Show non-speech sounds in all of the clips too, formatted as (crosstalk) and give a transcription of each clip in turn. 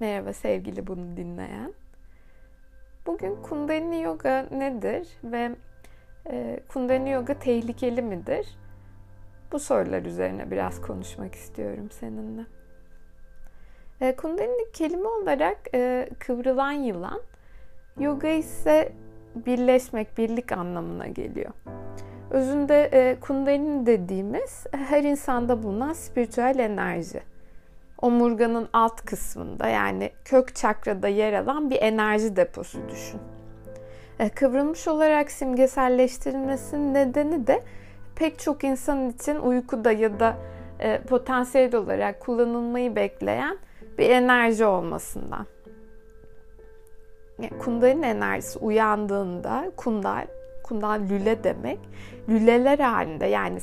Merhaba sevgili bunu dinleyen. Bugün Kundalini Yoga nedir ve e, Kundalini Yoga tehlikeli midir? Bu sorular üzerine biraz konuşmak istiyorum seninle. E, Kundalini kelime olarak e, kıvrılan yılan, yoga ise birleşmek, birlik anlamına geliyor. Özünde e, Kundalini dediğimiz her insanda bulunan spiritüel enerji omurganın alt kısmında yani kök çakrada yer alan bir enerji deposu düşün. E, kıvrılmış olarak simgeselleştirilmesinin nedeni de pek çok insan için uykuda ya da e, potansiyel olarak kullanılmayı bekleyen bir enerji olmasından. Yani kundalin enerjisi uyandığında kundal kundal lüle demek. Lüleler halinde yani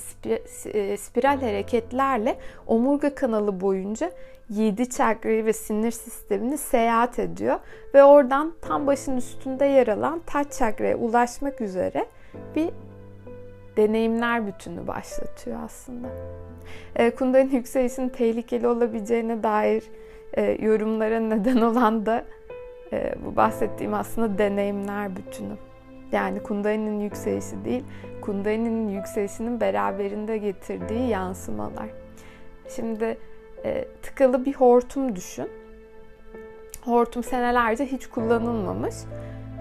e, spiral hareketlerle omurga kanalı boyunca 7 çakrayı ve sinir sistemini seyahat ediyor ve oradan tam başın üstünde yer alan taç çakraya ulaşmak üzere bir deneyimler bütünü başlatıyor aslında. E, Kundalini yükselişinin tehlikeli olabileceğine dair e, yorumlara neden olan da bu bahsettiğim aslında deneyimler bütünü. Yani Kundalini'nin yükselişi değil, Kundalini'nin yükselişinin beraberinde getirdiği yansımalar. Şimdi e, tıkalı bir hortum düşün. Hortum senelerce hiç kullanılmamış.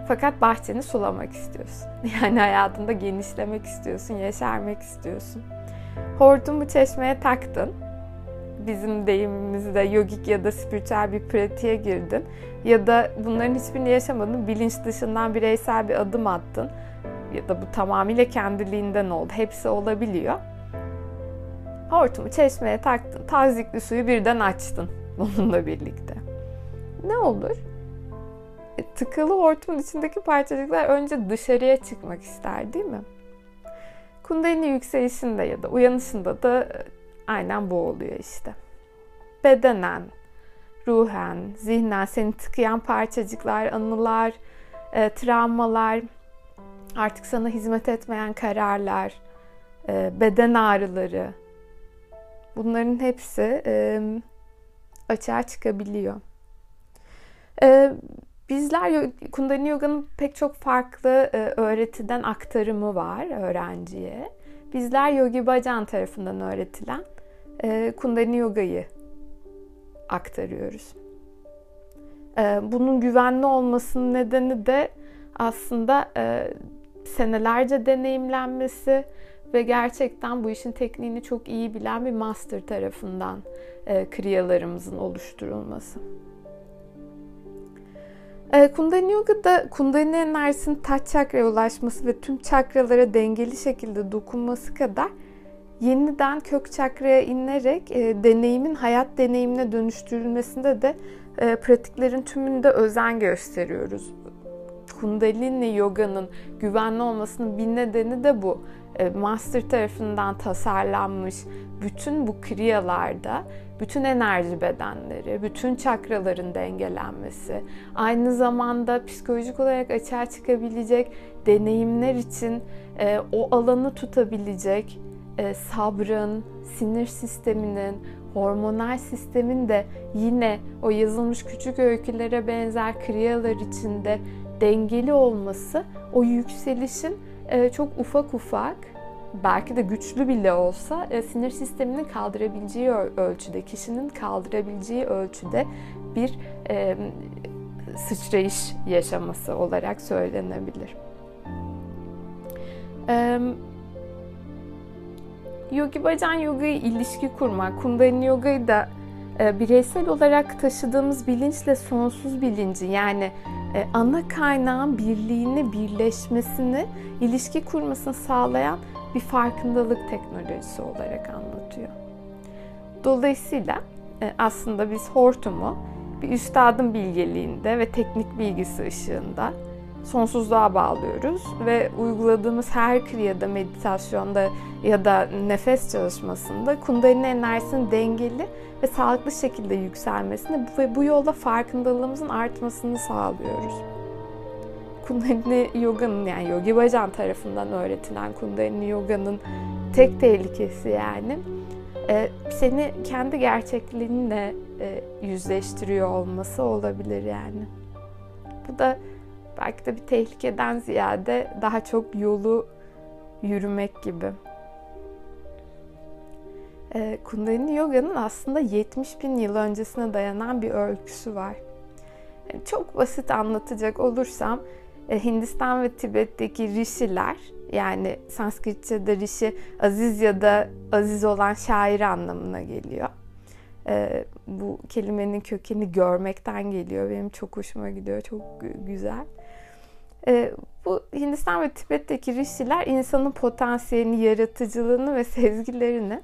Fakat bahçeni sulamak istiyorsun. (laughs) Yani hayatında genişlemek istiyorsun, yeşermek istiyorsun. Hortumu çeşmeye taktın. Bizim deyimimizde yogik ya da spiritüel bir pratiğe girdin. Ya da bunların hiçbirini yaşamadın. Bilinç dışından bireysel bir adım attın. Ya da bu tamamıyla kendiliğinden oldu. Hepsi olabiliyor. Hortumu çeşmeye taktın. Tazikli suyu birden açtın (laughs) bununla birlikte. Ne olur? E, tıkalı hortumun içindeki parçacıklar önce dışarıya çıkmak ister değil mi? Kundalini yükselişinde ya da uyanışında da e, aynen bu oluyor işte. Bedenen, ruhen, zihnen seni tıkayan parçacıklar, anılar, e, travmalar, artık sana hizmet etmeyen kararlar, e, beden ağrıları, bunların hepsi e, açığa çıkabiliyor. E, bizler Kundalini Yoga'nın pek çok farklı e, öğretiden aktarımı var öğrenciye. Bizler Yogi Bhajan tarafından öğretilen e, Kundalini Yoga'yı aktarıyoruz. E, bunun güvenli olmasının nedeni de aslında e, senelerce deneyimlenmesi ve gerçekten bu işin tekniğini çok iyi bilen bir master tarafından e, kriyalarımızın oluşturulması. E, Kundalini Yoga'da Kundalini enerjisinin taç çakraya ulaşması ve tüm çakralara dengeli şekilde dokunması kadar yeniden kök çakraya inerek e, deneyimin hayat deneyimine dönüştürülmesinde de e, pratiklerin tümünde özen gösteriyoruz. Kundalini Yoga'nın güvenli olmasının bir nedeni de bu. E, master tarafından tasarlanmış bütün bu kriyalarda bütün enerji bedenleri, bütün çakraların dengelenmesi, aynı zamanda psikolojik olarak açığa çıkabilecek deneyimler için e, o alanı tutabilecek e, sabrın, sinir sisteminin, hormonal sistemin de yine o yazılmış küçük öykülere benzer kriyalar içinde dengeli olması o yükselişin e, çok ufak ufak belki de güçlü bile olsa e, sinir sisteminin kaldırabileceği ölçüde, kişinin kaldırabileceği ölçüde bir e, sıçrayış yaşaması olarak söylenebilir. E, Yogi Bhajan Yoga'yı ilişki kurmak, Kundalini Yoga'yı da e, bireysel olarak taşıdığımız bilinçle sonsuz bilinci yani e, ana kaynağın birliğini, birleşmesini, ilişki kurmasını sağlayan bir farkındalık teknolojisi olarak anlatıyor. Dolayısıyla e, aslında biz hortumu bir üstadın bilgeliğinde ve teknik bilgisi ışığında sonsuzluğa bağlıyoruz ve uyguladığımız her kriyada, meditasyonda ya da nefes çalışmasında kundalini enerjisinin dengeli ve sağlıklı şekilde yükselmesini ve bu yolda farkındalığımızın artmasını sağlıyoruz. Kundalini Yoga'nın yani Yogi Bhajan tarafından öğretilen Kundalini Yoga'nın tek tehlikesi yani e, seni kendi gerçekliğinle e, yüzleştiriyor olması olabilir yani. Bu da belki de bir tehlikeden ziyade daha çok yolu yürümek gibi. E, Kundalini Yoga'nın aslında 70 bin yıl öncesine dayanan bir öyküsü var. Yani çok basit anlatacak olursam e, Hindistan ve Tibet'teki rişiler yani Sanskritçe'de rişi aziz ya da aziz olan şair anlamına geliyor. E, bu kelimenin kökeni görmekten geliyor. Benim çok hoşuma gidiyor. Çok güzel. E, bu Hindistan ve Tibet'teki rişiler insanın potansiyelini, yaratıcılığını ve sezgilerini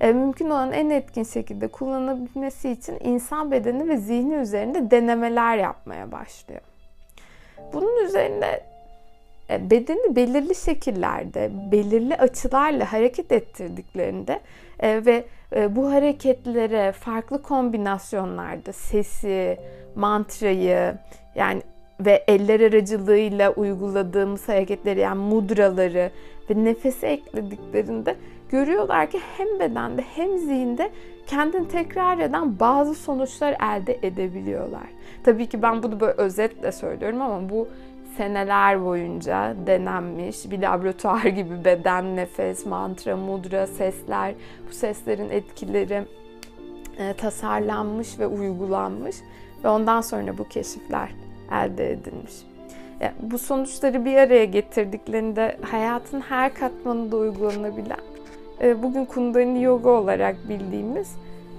mümkün olan en etkin şekilde kullanabilmesi için insan bedeni ve zihni üzerinde denemeler yapmaya başlıyor. Bunun üzerine e, bedeni belirli şekillerde, belirli açılarla hareket ettirdiklerinde e, ve e, bu hareketlere farklı kombinasyonlarda sesi, mantrayı yani ve eller aracılığıyla uyguladığımız hareketleri yani mudraları ve nefesi eklediklerinde görüyorlar ki hem bedende hem zihinde kendini tekrar eden bazı sonuçlar elde edebiliyorlar. Tabii ki ben bunu böyle özetle söylüyorum ama bu seneler boyunca denenmiş bir laboratuvar (laughs) gibi beden, nefes, mantra, mudra, sesler, bu seslerin etkileri e, tasarlanmış ve uygulanmış ve ondan sonra bu keşifler elde edilmiş. Yani bu sonuçları bir araya getirdiklerinde hayatın her katmanında uygulanabilen, e, bugün Kundalini Yoga olarak bildiğimiz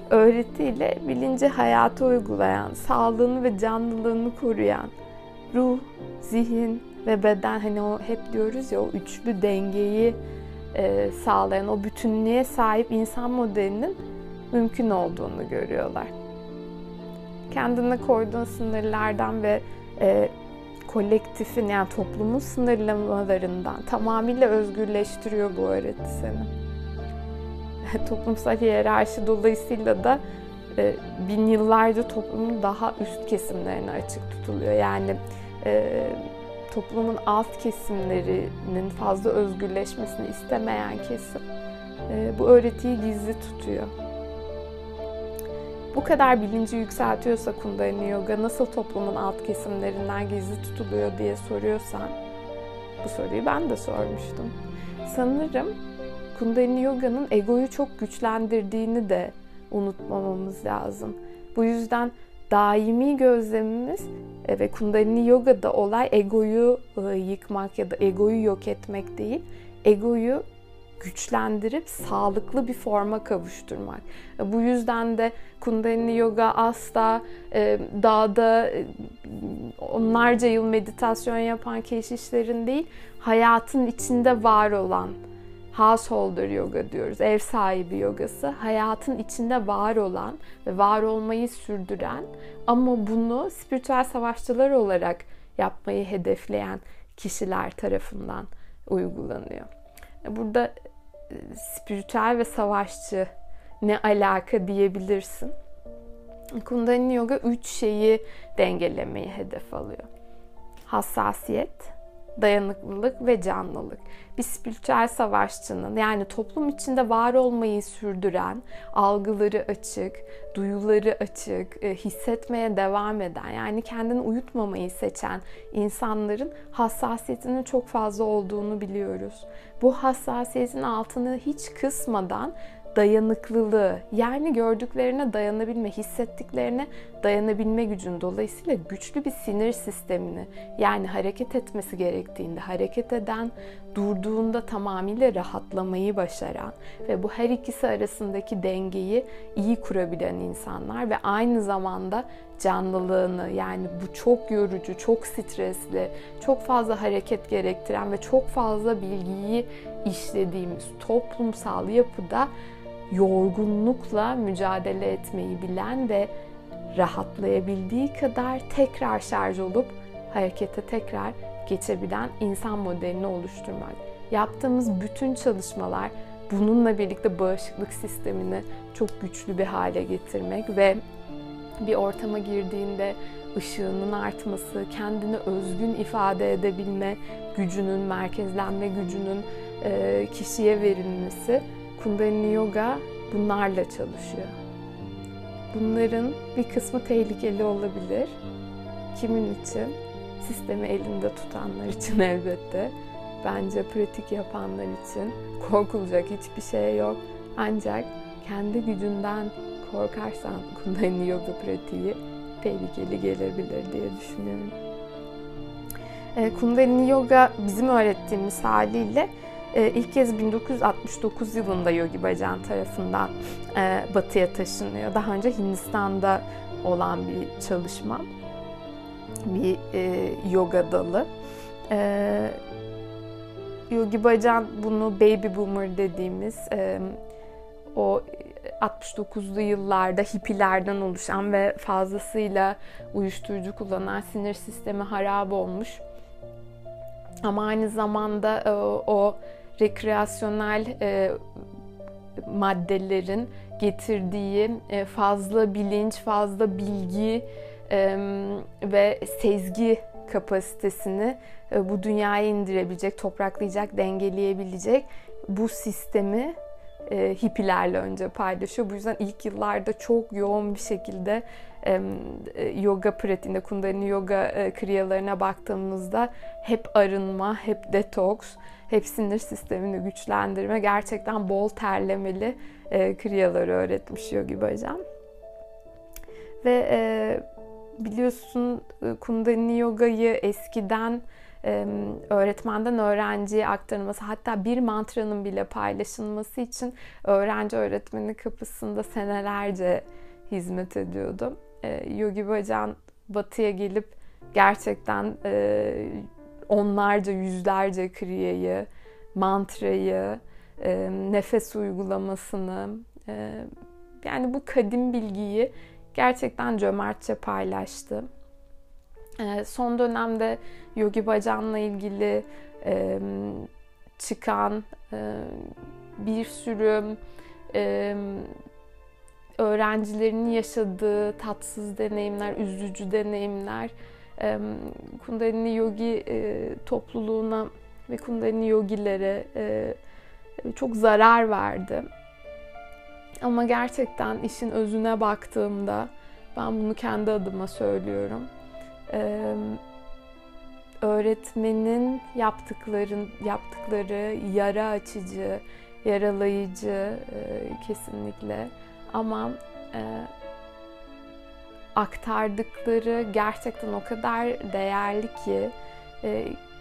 öğretiyle bilinci hayata uygulayan, sağlığını ve canlılığını koruyan, ruh, zihin ve beden hani o hep diyoruz ya o üçlü dengeyi e, sağlayan, o bütünlüğe sahip insan modelinin mümkün olduğunu görüyorlar. Kendine koyduğun sınırlardan ve e, kolektifin yani toplumun sınırlamalarından tamamıyla özgürleştiriyor bu öğreti seni. (laughs) toplumsal hiyerarşi dolayısıyla da e, bin yıllarca toplumun daha üst kesimlerine açık tutuluyor. Yani e, toplumun alt kesimlerinin fazla özgürleşmesini istemeyen kesim e, bu öğretiyi gizli tutuyor. Bu kadar bilinci yükseltiyorsa Kundalini Yoga nasıl toplumun alt kesimlerinden gizli tutuluyor diye soruyorsan bu soruyu ben de sormuştum. Sanırım Kundalini Yoga'nın egoyu çok güçlendirdiğini de unutmamamız lazım. Bu yüzden daimi gözlemimiz e, ve Kundalini Yoga'da olay egoyu e, yıkmak ya da egoyu yok etmek değil, egoyu güçlendirip sağlıklı bir forma kavuşturmak. E, bu yüzden de Kundalini Yoga asla e, dağda e, onlarca yıl meditasyon yapan keşişlerin değil, hayatın içinde var olan householder yoga diyoruz. Ev sahibi yogası hayatın içinde var olan ve var olmayı sürdüren ama bunu spiritüel savaşçılar olarak yapmayı hedefleyen kişiler tarafından uygulanıyor. Burada e, spiritüel ve savaşçı ne alaka diyebilirsin. Kundalini Yoga üç şeyi dengelemeyi hedef alıyor. Hassasiyet, dayanıklılık ve canlılık. Bir spiritüel savaşçının yani toplum içinde var olmayı sürdüren, algıları açık, duyuları açık, e, hissetmeye devam eden yani kendini uyutmamayı seçen insanların hassasiyetinin çok fazla olduğunu biliyoruz. Bu hassasiyetin altını hiç kısmadan dayanıklılığı yani gördüklerine dayanabilme, hissettiklerine dayanabilme gücün dolayısıyla güçlü bir sinir sistemini yani hareket etmesi gerektiğinde hareket eden, durduğunda tamamıyla rahatlamayı başaran ve bu her ikisi arasındaki dengeyi iyi kurabilen insanlar ve aynı zamanda canlılığını yani bu çok yorucu, çok stresli, çok fazla hareket gerektiren ve çok fazla bilgiyi işlediğimiz toplumsal yapıda yorgunlukla mücadele etmeyi bilen ve rahatlayabildiği kadar tekrar şarj olup harekete tekrar geçebilen insan modelini oluşturmak. Yaptığımız bütün çalışmalar bununla birlikte bağışıklık sistemini çok güçlü bir hale getirmek ve bir ortama girdiğinde ışığının artması, kendini özgün ifade edebilme gücünün, merkezlenme gücünün kişiye verilmesi Kundalini Yoga bunlarla çalışıyor. Bunların bir kısmı tehlikeli olabilir. Kimin için? Sistemi elinde tutanlar için (laughs) elbette. Bence pratik yapanlar için korkulacak hiçbir şey yok. Ancak kendi gücünden korkarsan (laughs) Kundalini Yoga pratiği tehlikeli gelebilir diye düşünüyorum. E, Kundalini Yoga bizim öğrettiğimiz haliyle ilk kez 1969 yılında Yogi Bhajan tarafından e, batıya taşınıyor. Daha önce Hindistan'da olan bir çalışma, bir yoga dalı. Yogi Bhajan bunu baby boomer dediğimiz o 69'lu yıllarda hippilerden oluşan ve fazlasıyla uyuşturucu kullanan sinir sistemi harap olmuş. Ama aynı zamanda e, o rekreasyonel e, maddelerin getirdiği e, fazla bilinç, fazla bilgi ve sezgi kapasitesini bu dünyaya indirebilecek, topraklayacak, dengeleyebilecek bu sistemi e, hippilerle önce paylaşıyor. Bu yüzden ilk yıllarda çok yoğun bir şekilde e, yoga pratiğinde, kundalini yoga e, kriyalarına baktığımızda hep arınma, hep detoks, hep sinir sistemini güçlendirme, gerçekten bol terlemeli e, kriyaları öğretmiş Yogi Bhajan. Ve e, biliyorsun e, kundalini yogayı eskiden öğretmenden öğrenciye aktarılması hatta bir mantranın bile paylaşılması için öğrenci öğretmeni kapısında senelerce hizmet ediyordu. Yogi Bhajan batıya gelip gerçekten onlarca yüzlerce kriyayı, mantrayı, nefes uygulamasını yani bu kadim bilgiyi gerçekten cömertçe paylaştı. Ee, son dönemde Yogi Bhajan'la ilgili e, çıkan e, bir sürü e, öğrencilerin yaşadığı tatsız deneyimler, üzücü deneyimler e, Kundalini Yogi e, topluluğuna ve Kundalini Yogilere e, çok zarar verdi. Ama gerçekten işin özüne baktığımda ben bunu kendi adıma söylüyorum öğretmenin yaptıkların yaptıkları yara açıcı, yaralayıcı kesinlikle ama aktardıkları gerçekten o kadar değerli ki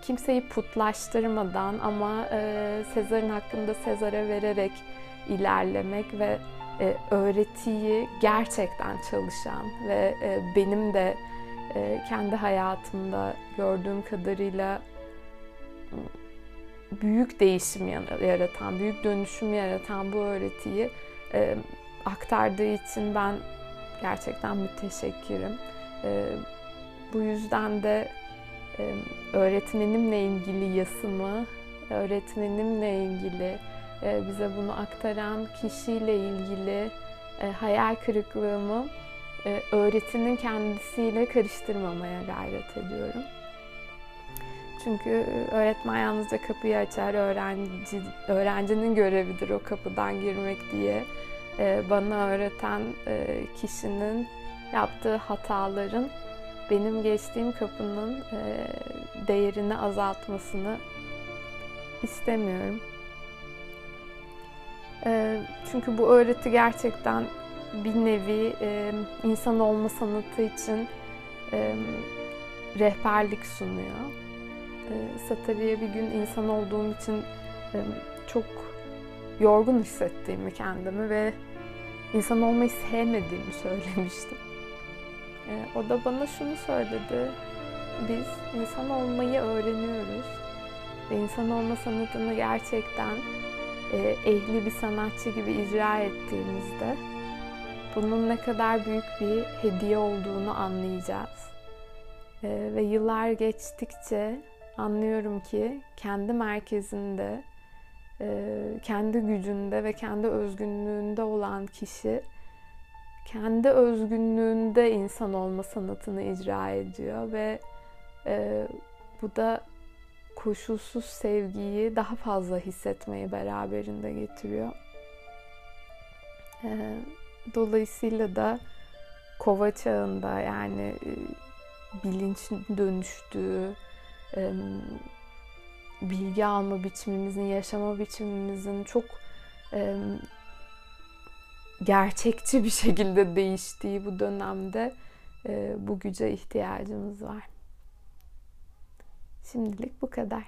kimseyi putlaştırmadan ama Sezar'ın hakkında Sezar'a vererek ilerlemek ve öğretiyi gerçekten çalışan ve benim de e, kendi hayatımda gördüğüm kadarıyla büyük değişim yaratan, büyük dönüşüm yaratan bu öğretiyi e, aktardığı için ben gerçekten müteşekkirim. E, bu yüzden de öğretmenimle ilgili yasımı, öğretmenimle ilgili bize bunu aktaran kişiyle ilgili hayal kırıklığımı e, öğretinin kendisiyle karıştırmamaya gayret ediyorum. Çünkü e, öğretmen yalnızca kapıyı açar, öğrenci öğrencinin görevidir o kapıdan girmek diye e, bana öğreten kişinin yaptığı hataların benim geçtiğim kapının değerini azaltmasını istemiyorum. Çünkü bu öğreti gerçekten bir nevi e, insan olma sanatı için e, rehberlik sunuyor. E, Satari'ye bir gün insan olduğum için e, çok yorgun hissettiğimi kendimi ve insan olmayı sevmediğimi (laughs) söylemiştim. E, o da bana şunu söyledi. Biz insan olmayı öğreniyoruz ve insan olma sanatını gerçekten e, ehli bir sanatçı gibi icra ettiğimizde bunun ne kadar büyük bir hediye olduğunu anlayacağız. Ee, ve yıllar geçtikçe anlıyorum ki kendi merkezinde, e, kendi gücünde ve kendi özgünlüğünde olan kişi kendi özgünlüğünde insan olma sanatını icra ediyor ve e, bu da koşulsuz sevgiyi daha fazla hissetmeyi beraberinde getiriyor. E, dolayısıyla da kova çağında yani e, bilinçin dönüştüğü, e, bilgi alma biçimimizin, yaşama biçimimizin çok e, gerçekçi bir (laughs) şekilde değiştiği bu dönemde e, bu güce ihtiyacımız var. Şimdilik bu kadar.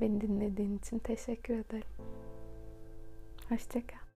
Beni dinlediğin için teşekkür ederim. Hoşçakal.